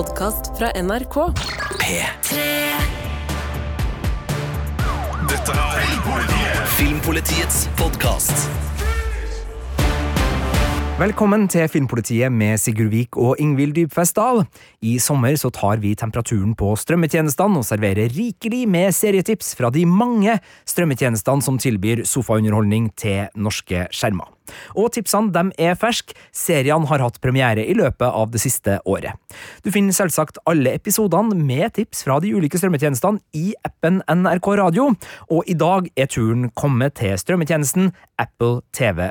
podkast fra NRK. P3 Dette er Filmpolitiet Filmpolitiets podkast. Velkommen til Filmpolitiet med Sigurd Vik og Ingvild Dybfest Dahl. I sommer så tar vi temperaturen på strømmetjenestene og serverer rikelig med serietips fra de mange strømmetjenestene som tilbyr sofaunderholdning til norske skjermer. Og tipsene de er ferske, seriene har hatt premiere i løpet av det siste året. Du finner selvsagt alle episodene med tips fra de ulike strømmetjenestene i appen NRK Radio, og i dag er turen kommet til strømmetjenesten Apple TV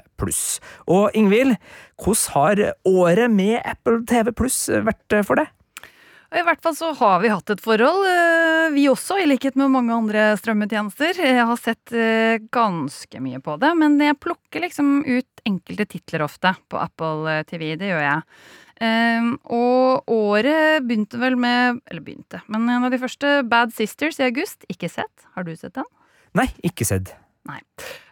Og Ingvild, hvordan har året med Apple TV vært for deg? I hvert fall så har vi hatt et forhold, eh, vi også, i likhet med mange andre strømmetjenester. Jeg har sett eh, ganske mye på det, men jeg plukker liksom ut enkelte titler ofte på Apple TV. Det gjør jeg. Um, og året begynte vel med Eller begynte, men en av de første, Bad Sisters i august. Ikke sett. Har du sett den? Nei, ikke sett. Nei.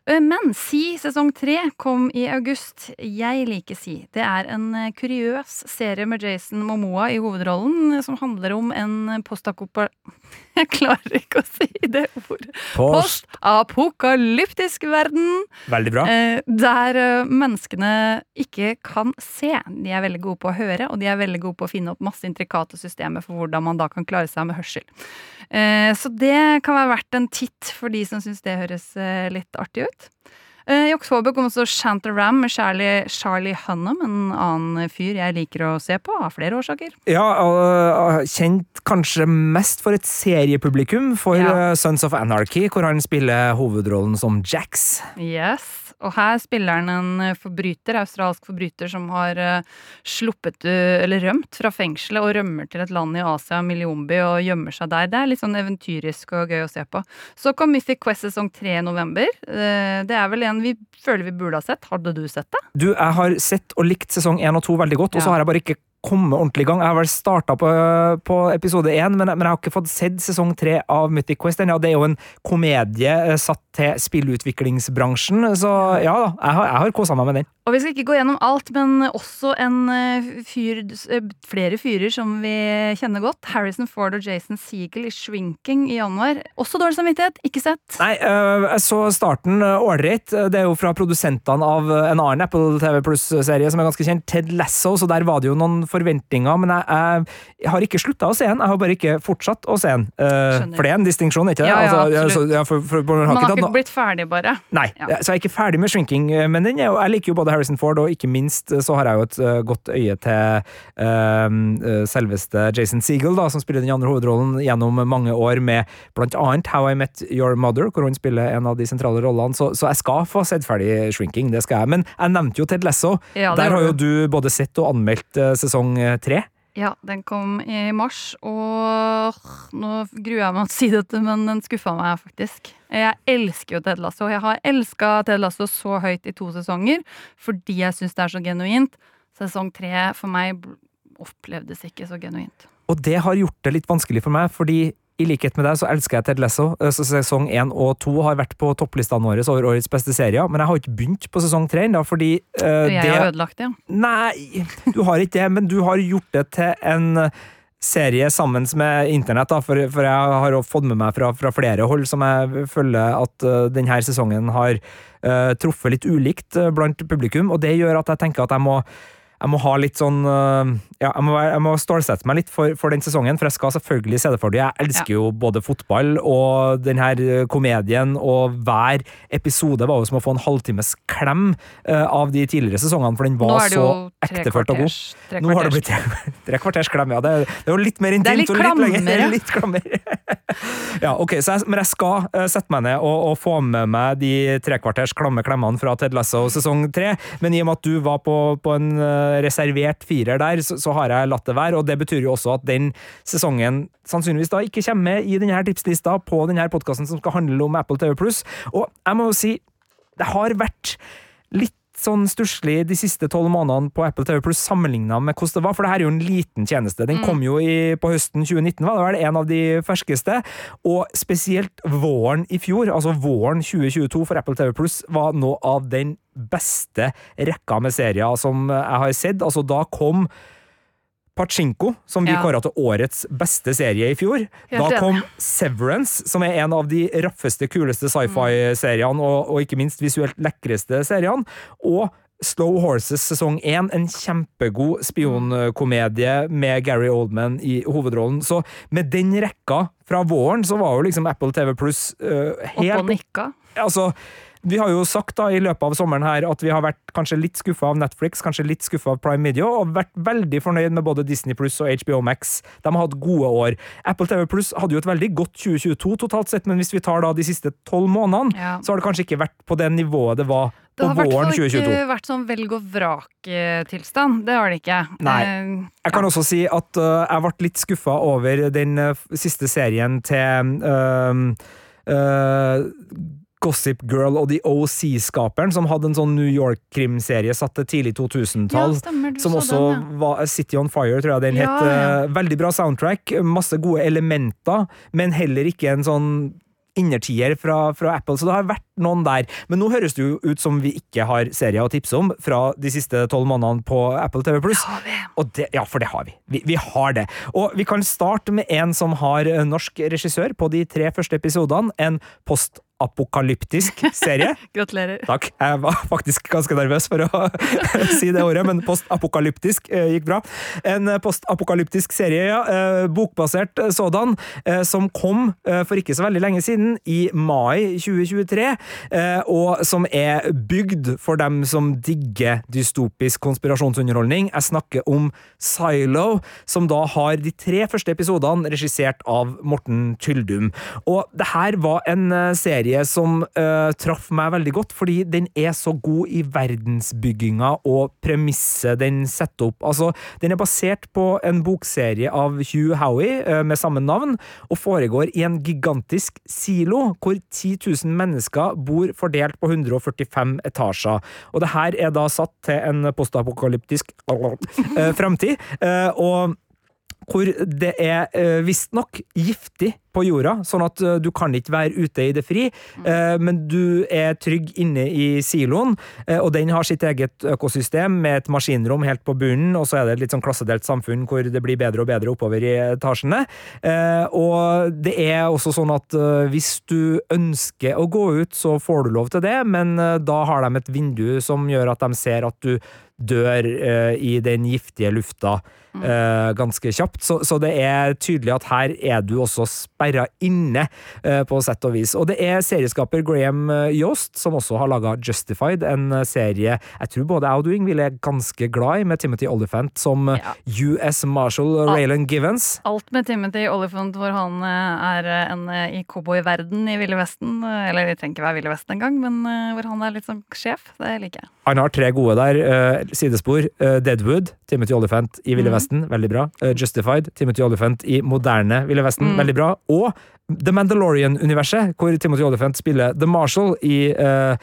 Eh, men Si sesong tre kom i august. Jeg liker Si. Det er en eh, kuriøs serie med Jason Momoa i hovedrollen, som handler om en postakopa... Jeg klarer ikke å si det ordet. Post. Postapokalyptisk verden. Veldig bra. Eh, der menneskene ikke kan se. De er veldig gode på å høre, og de er veldig gode på å finne opp masse intrikate systemer for hvordan man da kan klare seg med hørsel. Så det kan være verdt en titt for de som syns det høres litt artig ut. Eh, I oktober kom også Shanta Ram med Charlie, Charlie Hunnam, en annen fyr jeg liker å se på, av flere årsaker. Ja, kjent kanskje mest for et seriepublikum for ja. Eh, Sons of Anarchy, hvor han spiller hovedrollen som Jax. Yes. Og her spiller han en eh, forbryter, australsk forbryter som har uh, sluppet eller rømt fra fengselet og rømmer til et land i Asia, Millionby, og gjemmer seg der. Det er litt sånn eventyrisk og gøy å se på. Så kom Mythic Quest sesong tre i november. Det er vel en vi føler vi burde ha sett. Hadde du sett det? Du, jeg har sett og likt sesong én og to veldig godt, og så har jeg bare ikke komme ordentlig i gang. Jeg har vel starta på, på, episode én, men, men, jeg har ikke fått sett sesong tre av Mythic Quest ennå. Det er jo en komedie satt til spillutviklingsbransjen, så ja da, jeg har, jeg har kosa meg med den. Og vi skal ikke gå gjennom alt, men også en eh, fyr, eh, flere fyrer som vi kjenner godt. Harrison Ford og Jason Seagull i Shrinking i januar. Også dårlig samvittighet, ikke sett. Nei, øh, jeg så starten ålreit. Det er jo fra produsentene av en annen Apple TV Pluss-serie som er ganske kjent, Ted Lasso, så der var det jo noen forventninger, men jeg, jeg, jeg har ikke slutta å se den. Jeg har bare ikke fortsatt å se den. For det er en distinksjon, ikke det? Ja, ja, altså. Ja, for, for, for, Man har ikke blitt ferdig, bare. Nei, ja. så jeg er ikke ferdig med Shrinking, men den er, jeg liker jo både Harrison Ford, og ikke minst så har jeg jo et uh, godt øye til uh, selveste Jason Seagull, da, som spiller den andre hovedrollen gjennom mange år med blant annet How I Met Your Mother, hvor hun spiller en av de sentrale rollene. Så, så jeg skal få sett ferdig Shrinking, det skal jeg. Men jeg nevnte jo Ted Lasso. Ja, Der har jo du både sett og anmeldt sesong tre. Ja, den kom i mars, og nå gruer jeg meg til å si dette, men den skuffa meg faktisk. Jeg elsker jo Ted Lasso. Jeg har elska Ted Lasso så høyt i to sesonger fordi jeg syns det er så genuint. Sesong tre for meg opplevdes ikke så genuint. Og det har gjort det litt vanskelig for meg, fordi i likhet med deg så elsker jeg Ted Lasso. Eh, sesong én og to har vært på topplistene våre over årets beste serier, men jeg har ikke begynt på sesong tre ennå, fordi uh, Jeg det... har ødelagt det, ja. Nei, du har ikke det, men du har gjort det til en serie sammen med internett, da, for, for, jeg har fått med meg fra, fra, flere hold som jeg føler at uh, denne sesongen har uh, truffet litt ulikt uh, blant publikum, og det gjør at jeg tenker at jeg må jeg må ha litt sånn øh, Ja, jeg må, jeg må stålsette meg litt for, for, den sesongen, for jeg skal selvfølgelig se det for deg. Jeg elsker ja. jo både fotball og den her øh, komedien, og hver episode var jo som å få en halvtimes klem uh, av de tidligere sesongene, for den var så ektefølt og god. Nå har det blitt tre, kvarters klem, ja. Det, det er jo litt mer intimt. Det er litt klammer. Litt klammer. ja, ok, jeg, men jeg skal sette meg ned og, og, få med meg de tre kvarters klamme klemmene fra Ted Lasso sesong tre, men i og med at du var på, på en reservert firer der, så, så, har jeg latt det være. Og det betyr jo også at den sesongen sannsynligvis da ikke kommer med i denne tipslista på denne podkasten som skal handle om Apple TV Og jeg må jo si, det har vært litt sånn stusslig de siste tolv månedene på Apple TV Pluss sammenligna med hvordan det var, for det her er jo en liten tjeneste. Den kom jo i, på høsten 2019, var det vel, en av de ferskeste. Og spesielt våren i fjor, altså våren 2022 for Apple TV Pluss, var noe av den beste rekka med serier som jeg har sett. Altså, da kom Pachinko, som vi Ja. kåra til årets beste serie i fjor. Helt da kom enig. Severance, som er en av de raffeste, kuleste sci-fi-seriene, og, og ikke minst visuelt lekreste seriene. Og Slow Horses sesong én, en kjempegod spionkomedie med Gary Oldman i hovedrollen. Så med den rekka fra våren, så var jo liksom Apple TV Pluss uh, Opp helt og nikka. altså, vi har jo sagt da i løpet av sommeren her at vi har vært kanskje litt skuffa av Netflix, kanskje litt skuffa av Prime Video, og vært veldig fornøyd med både Disney Pluss og HBO Max. De har hatt gode år. Apple TV Pluss hadde jo et veldig godt 2022 totalt sett, men hvis vi tar da de siste tolv månedene, Ja. så har det kanskje ikke vært på det nivået det var Det har i hvert fall ikke vært sånn velg og vrak-tilstand. Det har det ikke. Nei. Eh, Jeg kan også si at uh, jeg ble litt skuffa over den uh, siste serien til uh, Gossip Girl og The OC-skaperen, som hadde en sånn New York-krimserie satt til tidlig 2000-tall. Ja, som så også den, ja. var City on Fire, tror jeg den Ja, het. Eh, Veldig bra soundtrack, masse gode elementer, men heller ikke en sånn innertier fra, fra Apple, så det har vært noen der. Men nå høres det jo ut som vi ikke har serier å tipse om fra de siste tolv månedene på Apple TV+. Det, ja, for det har vi. vi. Vi har det. Og vi kan starte med en som har eh, norsk regissør på de tre første episodene. En postapokalyptisk serie. Gratulerer. Takk. Jeg var faktisk ganske nervøs for å si det ordet, men postapokalyptisk eh, gikk bra. En eh, postapokalyptisk serie, ja. eh, Bokbasert eh, sådan, som kom for ikke så veldig lenge siden, i mai 2023, eh, og som er bygd for dem som digger dystopisk konspirasjonsunderholdning. Jeg snakker om Silo, som da har de tre første episodene regissert av Morten Tyldum. Og det her var en eh, serie som uh, traff meg veldig godt, fordi den er så god i verdensbygginga og premisset den setter opp. Altså, den er basert på en bokserie av Hugh Howie uh, med samme navn, og foregår i en gigantisk silo hvor 10 000 mennesker bor fordelt på 145 etasjer. Og det her er da satt til en postapokalyptisk uh, framtid, eh, og hvor det er eh, visstnok giftig på jorda, sånn at eh, du kan ikke være ute i det fri, eh, men du er trygg inne i siloen, eh, og den har sitt eget økosystem med et maskinrom helt på bunnen, og så er det et litt sånn klassedelt samfunn hvor det blir bedre og bedre oppover i etasjene. Og det er også sånn at hvis du ønsker å gå ut, så får du lov til det, men da har de et vindu som gjør at de ser at du dør uh, i den giftige lufta uh, ganske kjapt. Så, så det er tydelig at her er du også sperra inne, eh, på sett og vis. Og det er serieskaper Graham eh, Yost som også har laga Justified, en eh, serie jeg tror både jeg og du, Ingvild, er ganske glad i, med Timothy Olyphant som Ja. US Marshal Raylan Givens. Alt med Timothy Oliphant hvor han er en i cowboyverden i Ville Vesten. Eller det trenger ikke være Ville Vesten engang, men hvor han er litt sånn sjef. Det liker jeg. Han har tre gode der. sidespor. Deadwood, Timothy Olyphant i Ville Mhm. Vesten, veldig bra. Justified, Timothy Olyphant i moderne Ville Vesten, Mm. veldig bra. Og The Mandalorian-universet, hvor Timothy Olyphant spiller The Marshall i uh,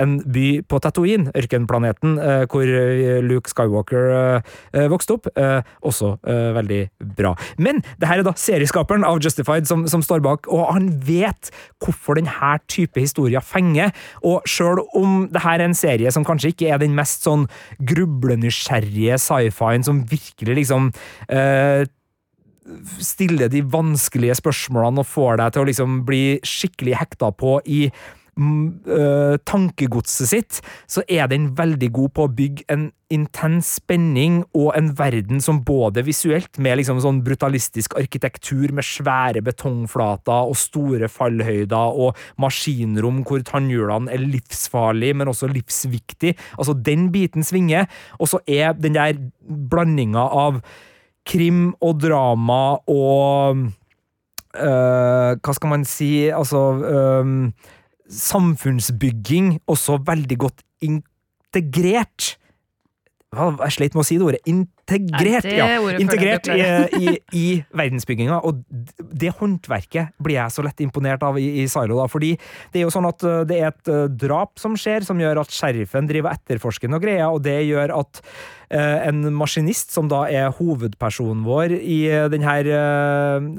en by på Tatooine, ørkenplaneten, eh, hvor eh, Luke Skywalker vokste opp. Også veldig bra. Men det her er da serieskaperen av Justified som, som står bak, og han vet hvorfor denne type historier fenger. Og sjøl om det her er en serie som kanskje ikke er den mest sånn grublenysgjerrige sci-fien som virkelig liksom stiller de vanskelige spørsmålene og får deg til å liksom bli skikkelig hekta på i mm, øh, tankegodset sitt, så er den veldig god på å bygge en intens spenning og en verden som både visuelt, med liksom sånn brutalistisk arkitektur med svære betongflater og store fallhøyder og maskinrom hvor tannhjulene er livsfarlige, men også livsviktig. Altså, den biten svinger, og så er den der blandinga av krim og drama og øh, Hva skal man si? Altså øh, Samfunnsbygging også veldig godt integrert. Jeg sleit med å si det ordet. Det ja. Integrert i, i, i verdensbygginga. Og det håndverket blir jeg så lett imponert av i, i Silo. Da, fordi det er jo sånn at øh, det er et øh, drap som skjer, som gjør at sheriffen driver og etterforsker noe greier, og det gjør at Eh, en maskinist som da er hovedpersonen vår i denne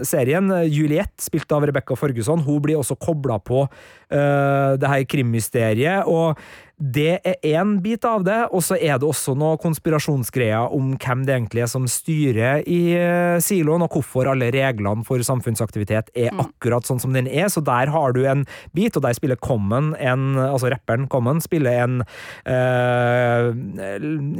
serien, Juliette, spilt av Rebekka Forgusson, hun blir også kobla på det her krimmysteriet. og det er én bit av det, og så er det også noe konspirasjonsgreier om hvem det egentlig er som styrer i uh, siloen, og hvorfor alle reglene for samfunnsaktivitet er mm. akkurat sånn som den er. Så der har du en bit, og der spiller Common, en, altså rapperen Common, spiller en øh,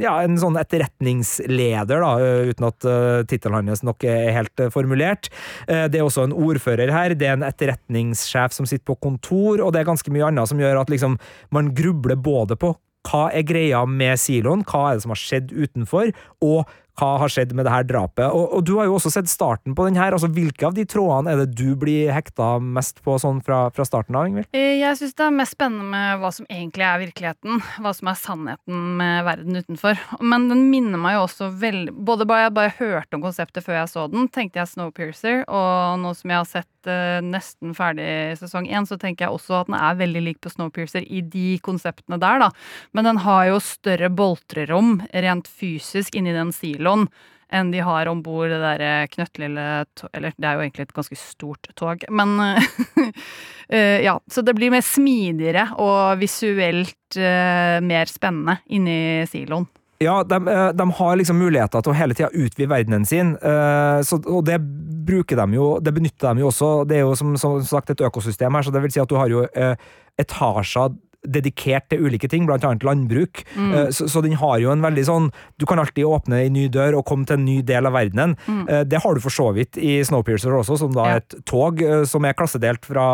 ja, en sånn etterretningsleder, da, uten at tittelen hans nok er helt formulert. det er også en ordfører her, det er en etterretningssjef som sitter på kontor, og det er ganske mye annet som gjør at liksom, man grubler både på hva er greia med siloen, hva er det som har skjedd utenfor, og hva har skjedd med det her drapet. Og, og, du har jo også sett starten på den her. altså Hvilke av de trådene er det du blir hekta mest på sånn fra, fra starten av? Ingvild? Eh, jeg syns det er mest spennende med hva som egentlig er virkeligheten. Hva som er sannheten med verden utenfor. Men den minner meg jo også veldig Både bare jeg bare hørte om konseptet før jeg så den, tenkte jeg Snowpiercer, og nå som jeg har sett uh, nesten ferdig sesong én, så tenker jeg også at den er veldig lik på Snowpiercer i de konseptene der, da. Men den har jo større boltrerom rent fysisk inni den siloen enn de har om bord det derre knøttlille Eller det er jo egentlig et ganske stort tog, men uh, Ja. Så det blir mer smidigere og visuelt uh, mer spennende inni siloen. Ja, de, eh, de, har liksom muligheter til å hele tida utvide verdenen sin, så, og det bruker de jo, det benytter de jo også. Det er jo som, som sagt et økosystem her, så det vil si at du har jo etasjer dedikert til ulike ting, annet landbruk. Mm. Eh, så, så, den har jo en veldig sånn Du kan alltid åpne en ny dør og komme til en ny del av verdenen. Mm. Eh, det har du for så vidt i Snowpiercer også, som da er et tog eh, som er klassedelt fra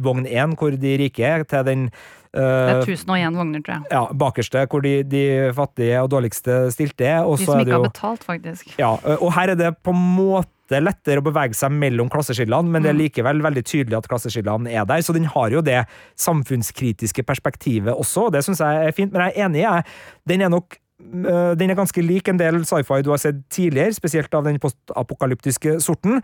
vogn 1, hvor de rike er, til den det er 1001 vogner, tror jeg. Ja, Bakerste, hvor de, de fattige og dårligste stilte er. de som ikke har betalt, faktisk. Ja, og her er det på en måte lettere å bevege seg mellom klasseskillene, men det er mm. likevel veldig tydelig at klasseskillene er der. Så den har jo det samfunnskritiske perspektivet også, og det syns jeg er fint. Men jeg er enig, jeg. Den er nok øh, den er ganske lik en del sci-fi du har sett tidligere, spesielt av den postapokalyptiske sorten.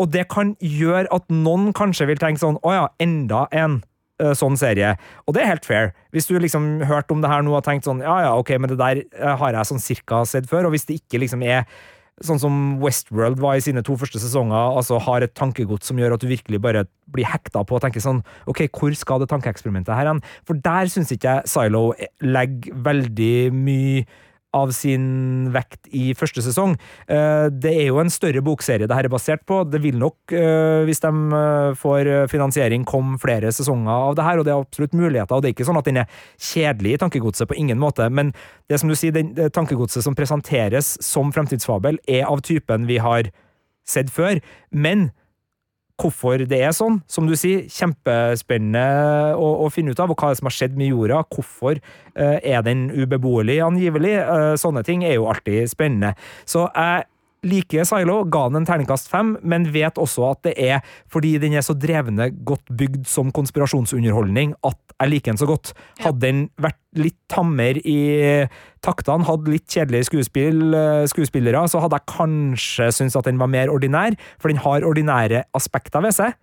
Og det kan gjøre at noen kanskje vil tenke sånn Å ja, enda en sånn serie. Og det er helt fair. Hvis du liksom hørte om det her nå og tenkt sånn Ja ja, ok, men det der har jeg sånn cirka sett før, og hvis det ikke liksom er sånn som Westworld var i sine to første sesonger, altså har et tankegods som gjør at du virkelig bare blir hekta på å tenke sånn Ok, hvor skal det tankeeksperimentet her hen? For der syns ikke jeg Silo legger veldig mye av sin vekt i første sesong. Eh, det er jo en større bokserie det her er basert på. Det vil nok, eh, hvis de eh, får finansiering, komme flere sesonger av det her, og det er absolutt muligheter. og Det er ikke sånn at den er kjedelig i tankegodset, på ingen måte, men det som du sier, den tankegodset som presenteres som fremtidsfabel, er av typen vi har sett før. men hvorfor det er sånn. Som du sier, kjempespennende å, å, finne ut av, og hva som har skjedd med jorda. Hvorfor uh, er den ubeboelig, angivelig? Uh, sånne ting er jo alltid spennende. Så jeg liker Silo, ga den en terningkast fem, men vet også at det er fordi den er så drevne godt bygd som konspirasjonsunderholdning at jeg liker den så godt. Hadde den vært litt tammere i taktene, hadde litt kjedelige skuespill, eh, skuespillere, så hadde jeg kanskje syntes at den var mer ordinær, for den har ordinære aspekter ved seg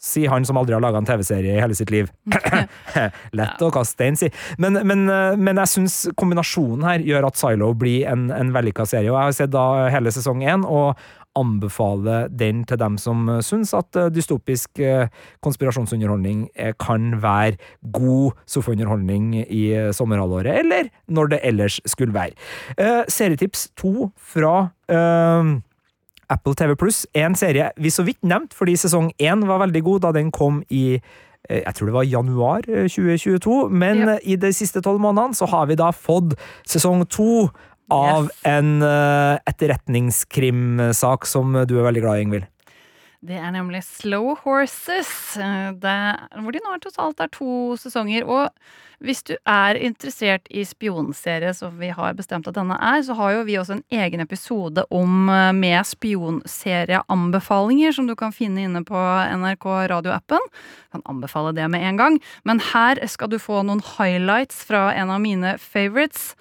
sier han som aldri har laga en TV-serie i hele sitt liv. Lett å kaste stein, si. Men, men, eh, men jeg syns kombinasjonen her gjør at Silo blir en, en vellykka serie. Og jeg har sett da hele sesong én, og anbefaler den til dem som syns at eh, dystopisk eh, konspirasjonsunderholdning kan være god sofaunderholdning i sommerhalvåret, eller når det ellers skulle være. Serietips to fra uh, Apple TV Pluss er en serie vi så vidt nevnte, fordi sesong én var veldig god da den kom i eh, jeg tror det var januar 2022, eh, men yep. i de siste tolv månedene så har vi da fått sesong to av yes. en etterretningskrimsak som du er veldig glad i, Ingvild. Det er nemlig Slow Horses, det, hvor de nå totalt er to sesonger. Og hvis du er interessert i spionserie, som vi har bestemt at denne er, så har jo vi også en egen episode om eh, med spionserieanbefalinger, som du kan finne inne på NRK radioappen. Kan anbefale det med en gang. Men her skal du få noen highlights fra en av mine favorites.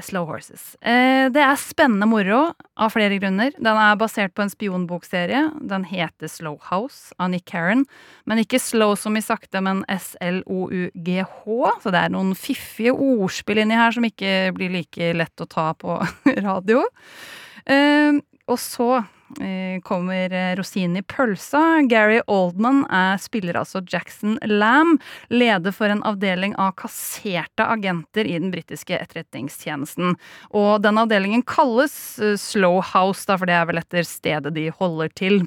Slow Horses. Eh, det er spennende moro av flere grunner. Den er basert på en spionbokserie. Den heter Slow House av Nick Karen. Men ikke slow som i sakte, men S-L-O-U-G-H. Så det er noen fiffige ordspill inni her som ikke blir like lett å ta på radio. Eh, og så kommer eh, rosinen i pølsa. Gary Oldman er, spiller altså Jackson Lamb, leder for en avdeling av kasserte agenter i den britiske etterretningstjenesten. Og den avdelingen kalles eh, Slow House, da, for det er vel etter stedet de holder til.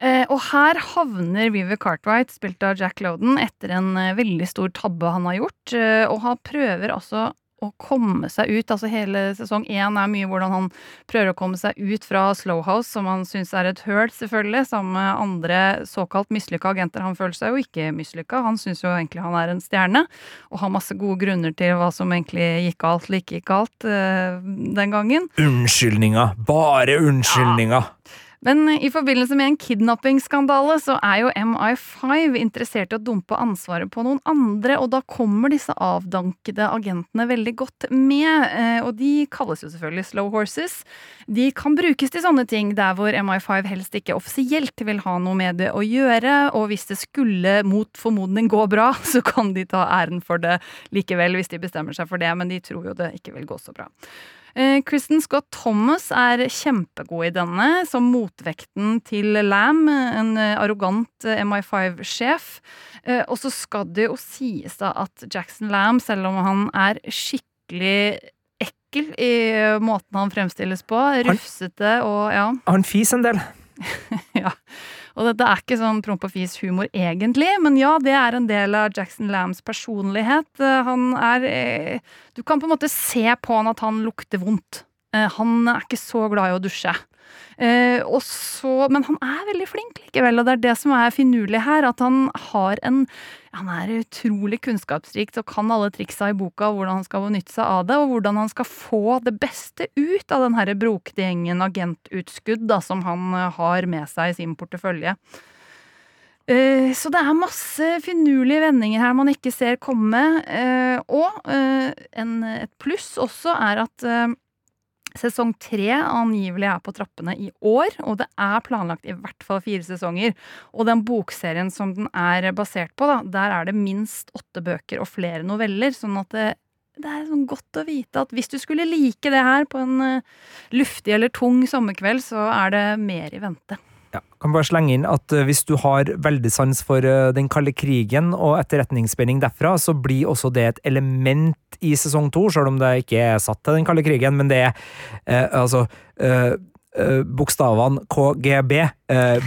Eh, og her havner Viver Cartwright, spilt av Jack Loden, etter en eh, veldig stor tabbe han har gjort. Eh, og han prøver altså å komme seg ut. Altså hele sesong én er mye hvordan han prøver å komme seg ut fra Slowhouse, som han syns er et høl, selvfølgelig, sammen med andre såkalt mislykka agenter. Han føler seg jo ikke mislykka, han syns jo egentlig han er en stjerne, og har masse gode grunner til hva som egentlig gikk galt eller ikke gikk galt uh, den gangen. Unnskyldninger! Bare unnskyldninger! Ja. Men i forbindelse med en kidnappingsskandale så er jo MI5 interessert i å dumpe ansvaret på noen andre, og da kommer disse avdankede agentene veldig godt med. Eh, og de kalles jo selvfølgelig slow horses. De kan brukes til sånne ting der hvor MI5 helst ikke offisielt vil ha noe med det å gjøre, og hvis det skulle mot formodning gå bra, så kan de ta æren for det likevel, hvis de bestemmer seg for det, men de tror jo det ikke vil gå så bra. Eh, Kristen Scott Thomas er kjempegod i denne, som motvekten til Lam, en arrogant eh, MI5-sjef. Eh, og så skal det jo sies da at Jackson Lam, selv om han er skikkelig ekkel i måten han fremstilles på, rufsete og ja Han fiser en del. ja. Og dette er ikke sånn promp og fis-humor egentlig, men ja, det er en del av Jackson Lambs personlighet. Eh, han er eh, Du kan på en måte se på han at han lukter vondt. Eh, han er ikke så glad i å dusje. Eh, så, men han er veldig flink likevel, og det er det som er finurlig her. At han har en Han er utrolig kunnskapsrik og kan alle triksa i boka, hvordan han skal benytte seg av det, og hvordan han skal få det beste ut av den herre brokete gjengen agentutskudd da, som han eh, har med seg i sin portefølje. Eh, så det er masse finurlige vendinger her man ikke ser komme. Og en, et pluss også er at Sesong tre angivelig er på trappene i år, og det er planlagt i hvert fall fire sesonger. Og den bokserien som den er basert på, da, der er det minst åtte bøker og flere noveller. Sånn at det, det er sånn godt å vite at hvis du skulle like det her på en uh, luftig eller tung sommerkveld, så er det mer i vente. Ja, kan bare slenge inn at uh, Hvis du har veldig sans for uh, den kalde krigen og etterretningsspenning derfra, så blir også det et element i sesong to, selv om det ikke er satt til den kalde krigen. Men det er eh, altså Bokstavene KGB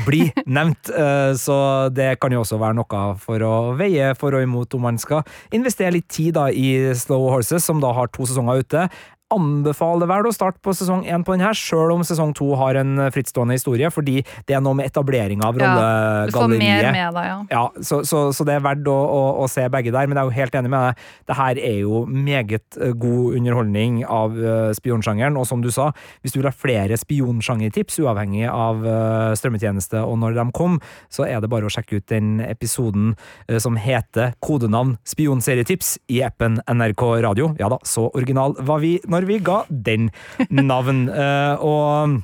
blir nevnt, så det kan jo også være noe for å veie for og imot om man skal investere litt tid da i Slow Horses, som da har to sesonger ute anbefaler vel å starte på sesong én på den her, sjøl om sesong to har en frittstående historie, fordi det er noe med etablering av rollegalleriet. Ja, deg, ja. ja så, så, så, det er verdt å, å, å, se begge der, men jeg er jo helt enig med deg. Det her er jo meget eh, god underholdning av uh, spionsjangeren, og som du sa, hvis du vil ha flere spionsjangertips, uavhengig av uh, strømmetjeneste og når de kom, så er det bare å sjekke ut den episoden uh, som heter Kodenavn spionserietips i appen NRK Radio. Ja da, så original var vi når når vi ga den navn. uh, og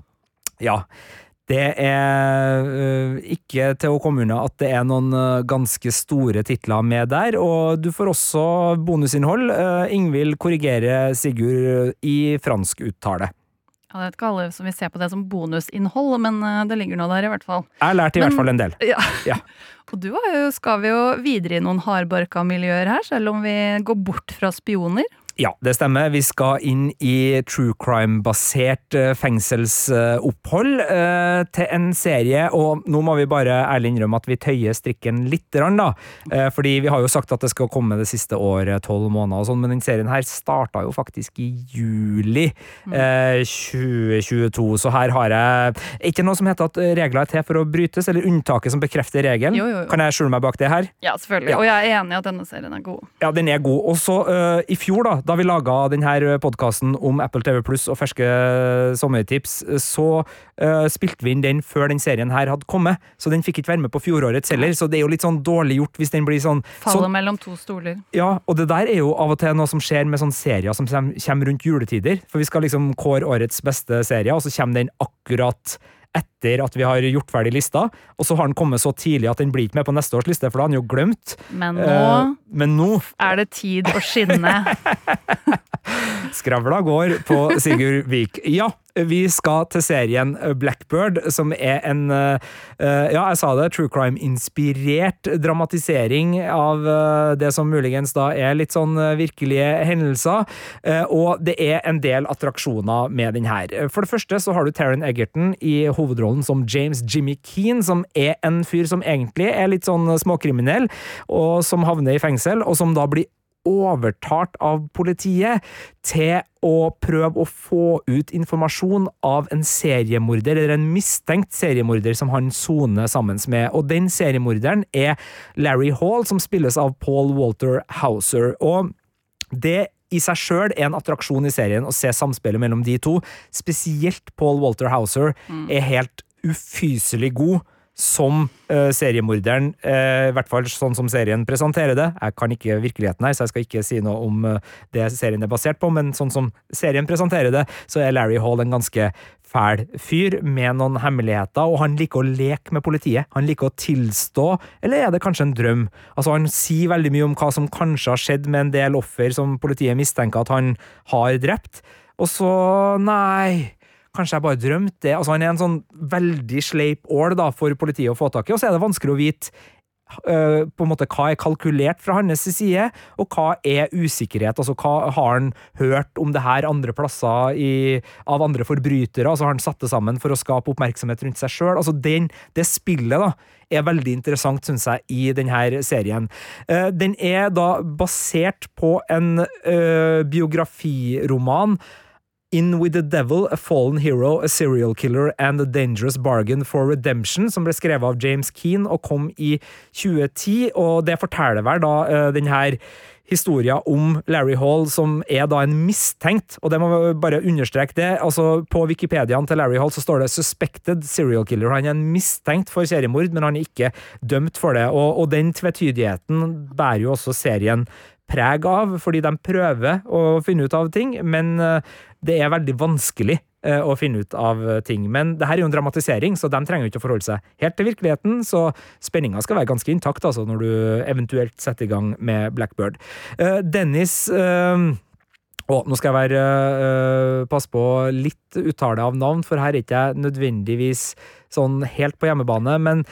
ja. Det er uh, ikke til å komme unna at det er noen uh, ganske store titler med der, og du får også bonusinnhold. Uh, Ingvild korrigerer Sigurd i fransk uttale. Ja, det er ikke alle som vil se på det som bonusinnhold, men det ligger nå der, i hvert fall. Jeg lærte i men, hvert fall en del. Ja. ja. Og du jo, skal vi jo videre i noen hardbarka miljøer her, selv om vi går bort fra spioner. Ja, det stemmer. Vi skal inn i true crime-basert eh, fengselsopphold eh, til en serie, og nå må vi bare ærlig innrømme at vi tøyer strikken litt, da. Eh, fordi vi har jo sagt at det skal komme det siste året, tolv måneder og sånn, men den serien her starta jo faktisk i juli eh, 2022, så her har jeg ikke noe som heter at regler er til for å brytes, eller unntaket som bekrefter regelen. Jo, jo, jo. Kan jeg skjule meg bak det her? Ja, selvfølgelig. Ja. Og jeg er enig i at denne serien er god. Ja, den er god. Og så, uh, i fjor, da da vi laga denne podkasten om Apple TV Pluss og ferske sommertips, så uh, spilte vi inn den før den serien her hadde kommet, så den fikk ikke være med på fjorårets heller, så det er jo litt sånn dårlig gjort hvis den blir sånn Faller sånn- mellom to stoler. ja, og det der er jo av og til noe som skjer med sånne serier som kommer rundt juletider. For vi skal liksom kåre årets beste serie, og så kommer den akkurat etter at vi har gjort ferdig lista. Og så har den kommet så tidlig at den blir ikke med på neste års liste, for da har den jo glemt. Men nå uh, men nå er det tid å skinne. Skravla går på Sigurd Vik. Ja, vi skal til serien Blackbird, som er en eh, Ja, jeg sa det, true crime-inspirert dramatisering av eh, det som muligens da er litt sånn eh, virkelige hendelser. Eh, Og det er en del attraksjoner med den her. For det første så har du Taron Egerton i hovedrollen som James Jimmy Keen, som er en fyr som egentlig er litt sånn småkriminell, og som havner i fengsel, og som da blir overtalt av politiet til å prøve å få ut informasjon av en seriemorder, eller en mistenkt seriemorder som han soner sammen med. Og den seriemorderen er Larry Hall, som spilles av Paul Walter Hauser. Og det i seg sjøl er en attraksjon i serien å se samspillet mellom de to. Spesielt Paul Walter Hauser er helt ufyselig god som uh, seriemorderen, uh, i hvert fall sånn som serien presenterer det. Jeg kan ikke virkeligheten her, så jeg skal ikke si noe om uh, det serien er basert på, men sånn som serien presenterer det, så er Larry Hall en ganske fæl fyr med noen hemmeligheter, og han liker å leke med politiet. Han liker å tilstå, eller er det kanskje en drøm? Altså, han sier veldig mye om hva som kanskje har skjedd med en del offer som politiet mistenker at han har drept, og så, nei Kanskje jeg bare drømte det. Altså, han er en sånn veldig sleip ål da, for politiet å få tak i, og så er det vanskelig å vite øh, på en måte hva er kalkulert fra hans side, og hva er usikkerhet. Altså, hva har han hørt om det her andre plasser i, av andre forbrytere? Altså, har han satt det sammen for å skape oppmerksomhet rundt seg sjøl? Altså, det spillet da, er veldig interessant, syns jeg, i denne serien. Eh, den er da basert på en øh, biografiroman In With The Devil, A Fallen Hero, A Serial Killer and A Dangerous Bargain for Redemption, som ble skrevet av James Keane og kom i 2010, og det forteller vel da uh, den her om Larry Hall, som er da en mistenkt, og det må vi bare understreke det. altså På Wikipediaen til Larry Hall så står det 'suspected serial killer'. Han er en mistenkt for seriemord, men han er ikke dømt for det. Og, og den tvetydigheten bærer jo også serien preg av, fordi de prøver å finne ut av ting, men eh, det er veldig vanskelig eh, å finne ut av ting. Men det her er jo en dramatisering, så de trenger jo ikke å forholde seg helt til virkeligheten, så spenninga skal være ganske intakt altså, når du eventuelt setter i gang med Blackbird. Eh, Dennis eh, nå skal jeg være øh, passe på litt uttale av navn, for her er ikke jeg nødvendigvis sånn helt på hjemmebane, men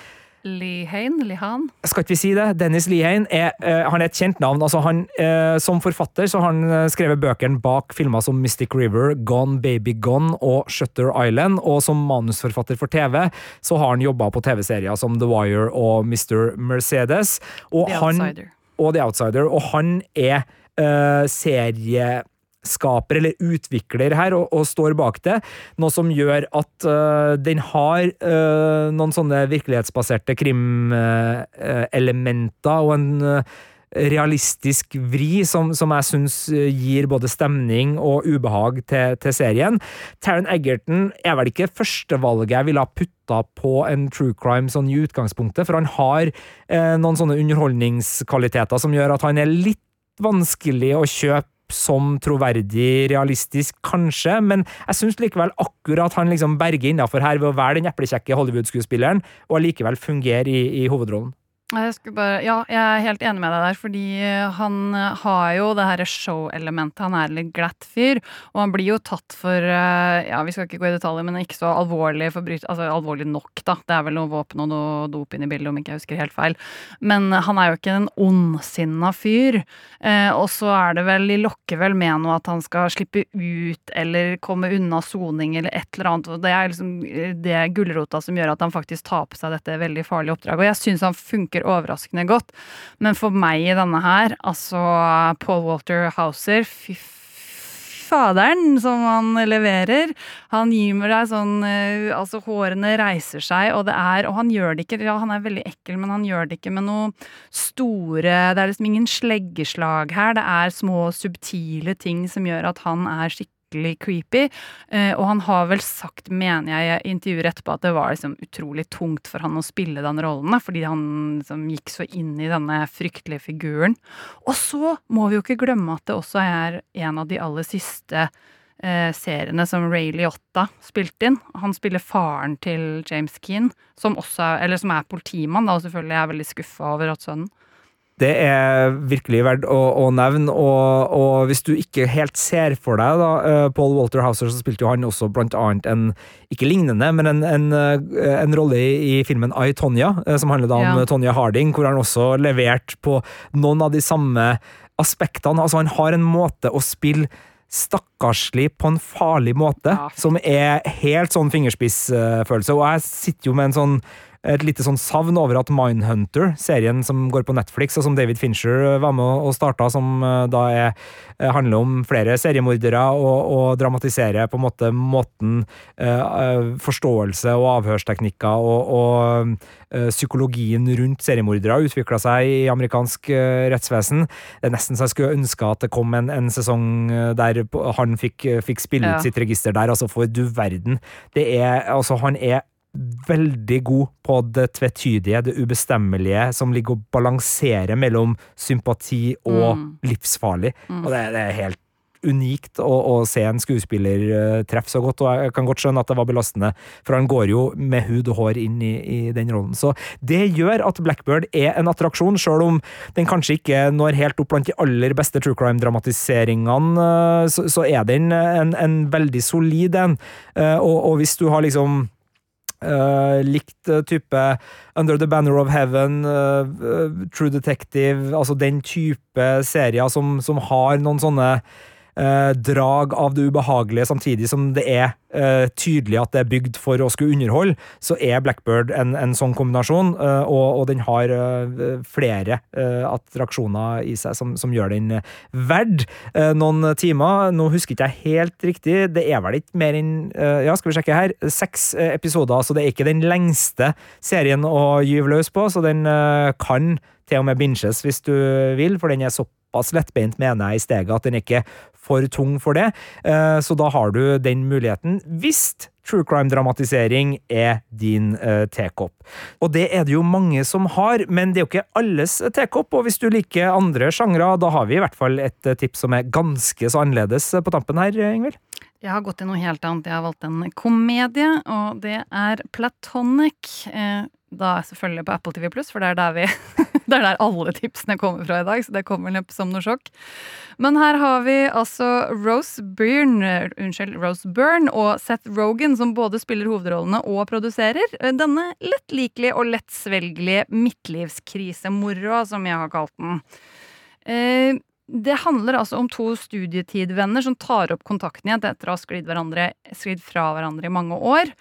Lihain? Lihan? skal ikke vi si det? Dennis Lihain er, uh, han er et kjent navn. Altså han, uh, som forfatter så har han eh, skrevet bøkene bak filmer som Mystic River, Gone Baby Gone og Shutter Island. Og som manusforfatter for TV så har han jobba på TV-serier som The Wire og Mr. Mercedes. Og The han, Outsider. og The Outsider. Og han er eh, serieskaper, eller utvikler her, og, og står bak det. Noe som gjør at uh, den har uh, noen sånne virkelighetsbaserte krimelementer og en uh, realistisk vri som, som jeg syns gir både stemning og ubehag til, til serien. Taron Egerton er vel ikke førstevalget jeg ville ha putta på en true crime sånn i utgangspunktet, for han har eh, noen sånne underholdningskvaliteter som gjør at han er litt vanskelig å kjøpe som troverdig, realistisk, kanskje, men jeg syns likevel akkurat han liksom berger innafor her ved å være den eplekjekke Hollywood-skuespilleren, og allikevel fungere i, i hovedrollen. Jeg bare, ja, jeg er helt enig med deg der, fordi han har jo det her show-elementet. Han er litt glatt fyr, og han blir jo tatt for eh, Ja, vi skal ikke gå i detaljer, men ikke så alvorlig forbrytelse. Altså alvorlig nok, da. Det er vel noe våpen og noe dop inn i bildet, om ikke jeg husker helt feil. Men han er jo ikke en ondsinna fyr. Eh, og så er det vel De lokker vel med noe at han skal slippe ut eller komme unna soning eller et eller annet. Og det er liksom eh, det gulrota som gjør at han faktisk tar på seg dette veldig farlige oppdraget. Og jeg syns han funker overraskende godt. Men for meg i denne her, altså Paul Walter Hauser, fy faderen som han leverer. Han gir meg deg sånn eh, Altså, hårene reiser seg, og det er Og han gjør det ikke Ja, han er veldig ekkel, men han gjør det ikke med noe store Det er liksom ingen sleggeslag her. Det er små, subtile ting som gjør at han er skikkelig creepy. Eh, og han har vel sagt, mener jeg i intervjuer etterpå, at det var liksom utrolig tungt for han å spille den rollen, fordi han liksom gikk så inn i denne fryktelige figuren. Og så må vi jo ikke glemme at det også er en av de aller siste eh, seriene som Ray Liotta spilte inn. Han spiller faren til James Keane, som, også som er politimann, da, og selvfølgelig er veldig skuffa over at sønnen Det er virkelig verdt å, å nevne, og, og, hvis du ikke helt ser for deg da, eh, Paul Walter Hauser, så spilte jo han også blant annet en, ikke lignende, men en, en, eh, en rolle i, filmen I, Tonja, eh, som handler da om Ja. Tonja Harding, hvor han også leverte på noen av de samme aspektene. Altså, han har en måte å spille stakkarslig på en farlig måte, Ja. som er helt sånn fingerspissfølelse. Og jeg sitter jo med en sånn et lite sånn savn over at Mindhunter, serien som går på Netflix, og som David Fincher var med og starta, som eh, da er, eh, handler om flere seriemordere, og, og dramatiserer på en måte måten eh, eh, forståelse og avhørsteknikker og, og eh, psykologien rundt seriemordere utvikla seg i amerikansk eh, rettsvesen. Det er nesten så jeg skulle ønske at det kom en, en sesong eh, der han fikk, fikk spille Ja. sitt register der. Altså, for du verden. Det er, altså, han er veldig god på det tvetydige, det ubestemmelige, som ligger og balanserer mellom sympati og Mm. livsfarlig. Og det, det er helt unikt å, å se en skuespiller uh, treffe så godt, og jeg kan godt skjønne at det var belastende, for han går jo med hud og hår inn i, i den rollen. Så det gjør at Blackbird er en attraksjon, sjøl om den kanskje ikke når helt opp blant de aller beste true crime-dramatiseringene, uh, så, så er den en, en veldig solid en. Uh, Og, og hvis du har liksom Uh, likt uh, type Under the Banner of Heaven, uh, True Detective, altså den type serier som, som har noen sånne uh, drag av det ubehagelige, samtidig som det er eh, tydelig at det er bygd for å skulle underholde, så er Blackbird en, en sånn kombinasjon, eh, og, og den har uh, flere uh, attraksjoner i seg som, som gjør den verd uh, noen timer. Nå husker ikke jeg helt riktig, det er vel ikke mer enn Ja, skal vi sjekke her. Seks episoder, så det er ikke den lengste serien å gyve løs på, så den kan til og med binges hvis du vil, for den er såpass lettbeint, mener jeg, i steget at den er ikke for tung for det. Uh, Så da har du den muligheten, hvis true crime-dramatisering er din uh, tekopp. Og det er det jo mange som har, men det er jo ikke alles tekopp, og hvis du liker andre sjangre, da har vi i hvert fall et tips som er ganske så annerledes på tampen her, Ingvild. Jeg har gått til noe helt annet. Jeg har valgt en komedie, og det er Platonic. Eh, Da selvfølgelig på Apple TV for det er der vi Det er der alle tipsene kommer fra i dag, så det kommer neppe som noe sjokk. Men her har vi altså Rose Byrne, eh, unnskyld, Rose Byrne og Seth Rogan, som både spiller hovedrollene og produserer. Eh, Denne lettlikelige og lettsvelgelige midtlivskrisemoroa, som jeg har kalt den. Eh, det handler altså om to studietidvenner som tar opp kontakten igjen etter å ha sklidd, fra hverandre i mange år.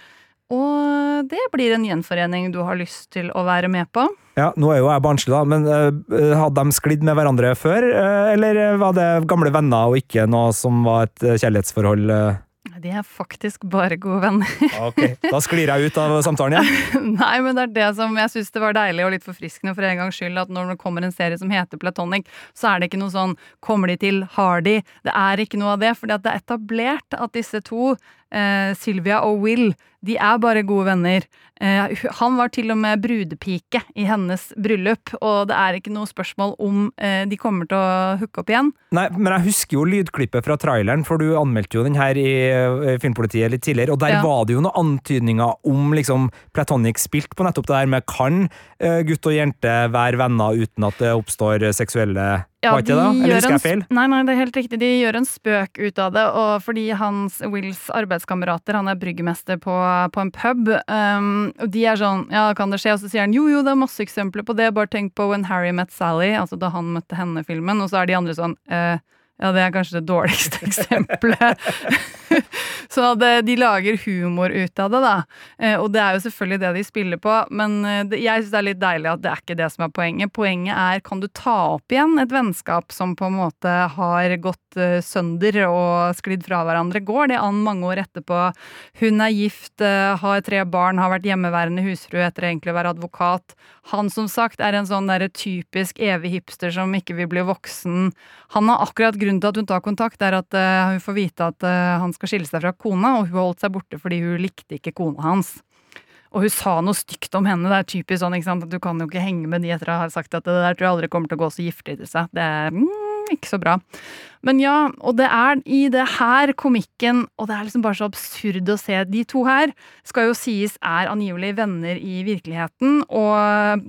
Og det blir en gjenforening du har lyst til å være med på. Ja, nå er jo jeg barnslig, da, men uh, hadde de sklidd med hverandre før, uh, eller var det gamle venner og ikke noe som var et uh, kjærlighetsforhold? Uh? De er faktisk bare gode venner. Ok, da sklir jeg ut av samtalen igjen. Nei, men det er det som jeg syns det var deilig og litt forfriskende for en gangs skyld, at når det kommer en serie som heter Platonic, så er det ikke noe sånn 'kommer de til, har de'? Det er ikke noe av det, for det er etablert at disse to, eh, Sylvia og Will, de er bare gode venner. Eh, han var til og med brudepike i hennes bryllup, og det er ikke noe spørsmål om eh, de kommer til å hooke opp igjen. Nei, men jeg husker jo lydklippet fra traileren, for du anmeldte jo den her i uh, Filmpolitiet litt tidligere, og der Ja. var det jo noen antydninger om liksom Platonic spilt på nettopp det der med kan uh, gutt og jente være venner uten at det oppstår uh, seksuelle Var ikke det Eller husker jeg feil? Nei, nei, det er helt riktig. De gjør en spøk ut av det, og fordi hans, Wills arbeidskamerater, han er bryggmester på, på en pub, um, og de er sånn Ja, kan det skje? Og så sier han jo, jo, det er masse eksempler på det, bare tenk på When Harry Met Sally, altså da han møtte henne-filmen, og så er de andre sånn eh, ja, det er kanskje det dårligste eksempelet. Så de lager humor ut av det, da. Eh, og det er jo selvfølgelig det de spiller på, men eh, jeg syns det er litt deilig at det er ikke det som er poenget. Poenget er kan du ta opp igjen et vennskap som på en måte har gått eh, sønder og sklidd fra hverandre? Går det an mange år etterpå? Hun er gift, eh, har tre barn, har vært hjemmeværende husfrue etter egentlig å være advokat. Han som sagt er en sånn derre typisk evig hipster som ikke vil bli voksen. Han har akkurat grunnen til at hun tar kontakt, er at eh, hun får vite at han skal skille seg fra kona, og hun har holdt seg borte fordi hun likte ikke kona hans. Og hun sa noe stygt om henne. Det er typisk sånn, ikke sant, at du kan jo ikke henge med de etter å ha sagt at det der tror jeg aldri kommer til å gå så giftig til seg. Det er mm, ikke så bra. Men ja, og det er i det her komikken, og det er liksom bare så absurd å se. De to her skal jo sies er angivelig venner i virkeligheten, og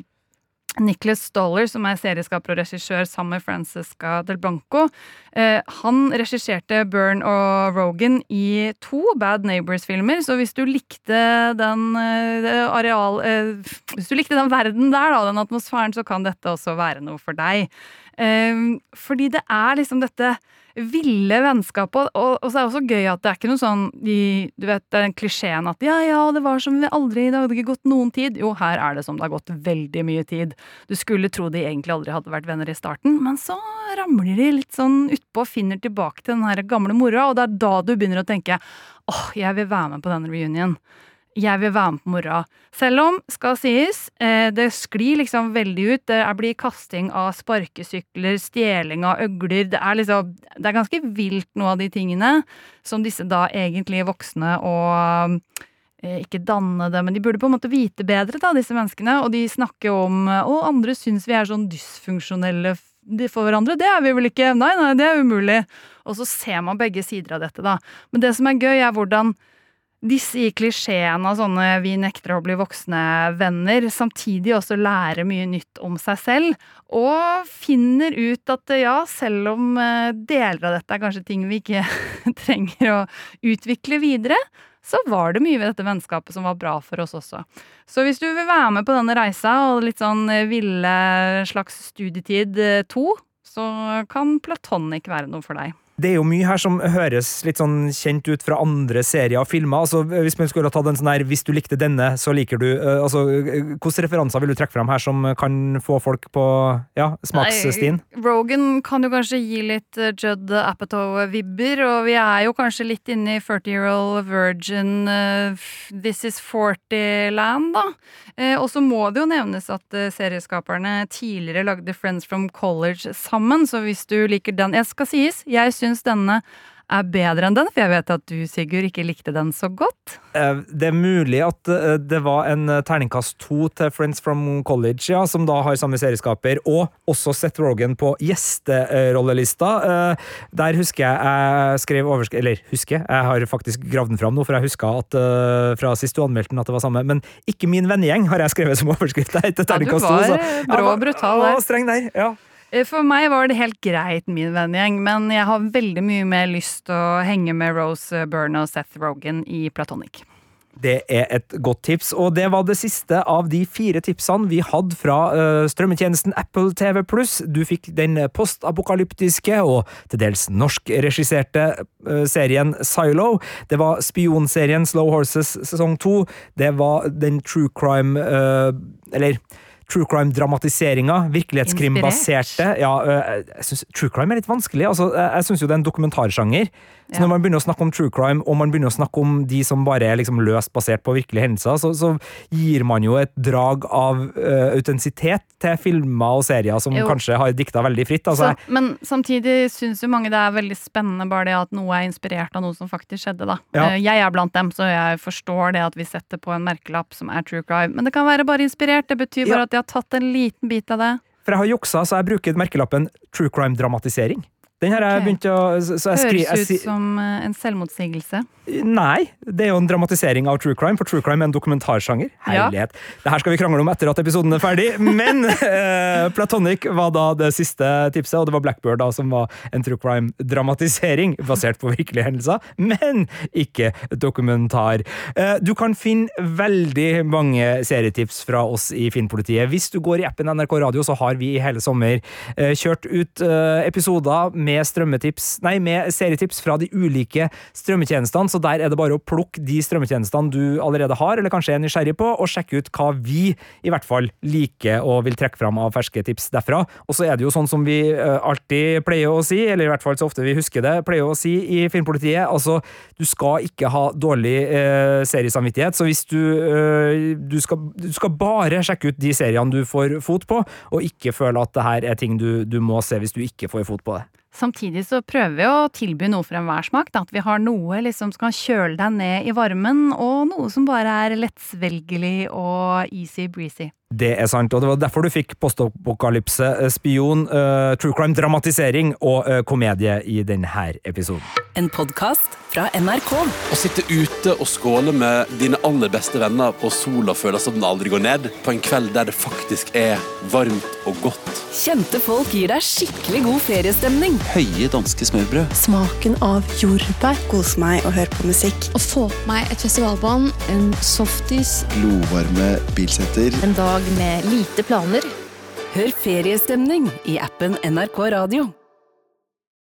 Nicholas Stoller, som er serieskaper og regissør sammen med Francesca Del Blanco, eh, han regisserte Byrne og Rogan i to Bad Neighbors-filmer, så hvis du likte den eh, areal eh, Hvis du likte den verden der, da, den atmosfæren, så kan dette også være noe for deg. Eh, fordi det er liksom dette ville vennskapet. Og, og, så er det også gøy at det er ikke noe sånn de, Du vet, den klisjeen at ja, ja, det var som vi aldri Det hadde ikke gått noen tid. Jo, her er det som det har gått veldig mye tid. Du skulle tro de egentlig aldri hadde vært venner i starten, men så ramler de litt sånn utpå og finner tilbake til den her gamle mora, og det er da du begynner å tenke åh, jeg vil være med på denne reunion jeg vil være med på moroa. Selv om, skal sies, eh, det sklir liksom veldig ut. Det blir kasting av sparkesykler, stjeling av øgler. Det er liksom Det er ganske vilt, noe av de tingene som disse da egentlig voksne og eh, ikke danne det, men de burde på en måte vite bedre, da, disse menneskene. Og de snakker om Og andre syns vi er sånn dysfunksjonelle for hverandre. Det er vi vel ikke? Nei, nei, det er umulig. Og så ser man begge sider av dette, da. Men det som er gøy, er hvordan disse i klisjeen av sånne 'vi nekter å bli voksne'-venner samtidig også lærer mye nytt om seg selv, og finner ut at ja, selv om eh, deler av dette er kanskje ting vi ikke trenger å utvikle videre, så var det mye ved dette vennskapet som var bra for oss også. Så hvis du vil være med på denne reisa og litt sånn ville slags studietid eh, to, så kan Platonic være noe for deg. Det er jo mye her som høres litt sånn kjent ut fra andre serier og filmer. altså Hvis man skulle tatt en sånn her 'hvis du likte denne, så liker du' uh, altså Hvilke referanser vil du trekke fram her som kan få folk på ja, smaksstien? Rogan kan jo kanskje gi litt uh, Judd Apatow-vibber, og vi er jo kanskje litt inne i 40 Year Old Virgin This Is 40-land, da. og så må det jo nevnes at serieskaperne tidligere lagde Friends from College sammen, så hvis du liker den Jeg skal sies, jeg syns syns denne er bedre enn den, for jeg vet at du, Sigurd, ikke likte den så godt. Eh, det er mulig at eh, det var en eh, terningkast to til Friends from College, ja, som da har samme serieskaper, og også Seth Rogan på gjesterollelista. Der husker jeg jeg skrev overskrift Eller husker, jeg har faktisk gravd den fram nå, for jeg huska at fra sist du anmeldte den at det var samme. Men ikke min vennegjeng har jeg skrevet som overskrift. Ja, du var brå og brutal der. Streng der, ja. Eh, for meg var det helt greit, min vennegjeng, men jeg har veldig mye mer lyst til å henge med Rose Byrne og Seth Rogan i Platonic. Det er et godt tips, og det var det siste av de fire tipsene vi hadde fra uh, strømmetjenesten Apple TV Pluss. Du fikk den postapokalyptiske og til dels norskregisserte uh, serien Silo. Det var spionserien Slow Horses sesong to. Det var den true crime uh, Eller true crime-dramatiseringa. Virkelighetskrimbaserte. Ja, jeg synes True crime er litt vanskelig. Altså, jeg syns jo det er en dokumentarsjanger. Så når man begynner å snakke om true crime, og man begynner å snakke om de som bare er liksom løst basert på virkelige hendelser, så, så gir man jo et drag av uh, autentisitet til filmer og serier som jo. kanskje har dikta veldig fritt. Altså. Så, men samtidig syns jo mange det er veldig spennende bare det at noe er inspirert av noe som faktisk skjedde, da. Ja. Uh, jeg er blant dem, så jeg forstår det at vi setter på en merkelapp som er true crime. Men det kan være bare inspirert. Det betyr bare ja. at de har tatt en liten bit av det. For jeg har juksa, så jeg bruker merkelappen true crime-dramatisering. Den har jeg begynt å skri, Høres ut som eh, en selvmotsigelse. Nei, det er jo en dramatisering av true crime, for true crime er en dokumentarsjanger. Herlighet. Ja. Det her skal vi krangle om etter at episoden er ferdig, men eh, Platonic var da det siste tipset, og det var Blackbird da som var en true crime-dramatisering basert på virkelige hendelser, men ikke dokumentar. Eh, du kan finne veldig mange serietips fra oss i Filmpolitiet. Hvis du går i appen NRK Radio, så har vi i hele sommer eh, kjørt ut episoder med strømmetips, nei, med serietips fra de ulike strømmetjenestene, så der er det bare å plukke de strømmetjenestene du allerede har, eller kanskje er nysgjerrig på, og sjekke ut hva vi i hvert fall liker og vil trekke fram av ferske tips derfra. Og så er det jo sånn som vi uh, alltid pleier å si, eller i hvert fall så ofte vi husker det, pleier å si i Filmpolitiet, altså du skal ikke ha dårlig eh, seriesamvittighet, så hvis du, eh, du, skal, du skal bare sjekke ut de seriene du får fot på, og ikke føle at det her er ting du, du må se hvis du ikke får fot på det. Samtidig så prøver vi å tilby noe for enhver smak. Da. At vi har noe liksom som kan kjøle deg ned i varmen, og noe som bare er lettsvelgelig og easy breezy. Det er sant, og det var derfor du fikk postapokalypse, eh, spion, uh, true crime-dramatisering og uh, komedie i denne episoden. En podkast fra NRK. Å sitte ute og skåle med dine aller beste venner på sola føles som den aldri går ned, på en kveld der det faktisk er varmt og godt. Kjente folk gir deg skikkelig god feriestemning. Høye danske smørbrød. Smaken av jordbær. Kose meg og høre på musikk. Å få på meg et festivalbånd, en softis. Glovarme bilsetter. En dag med lite planer. Hør feriestemning i appen NRK Radio.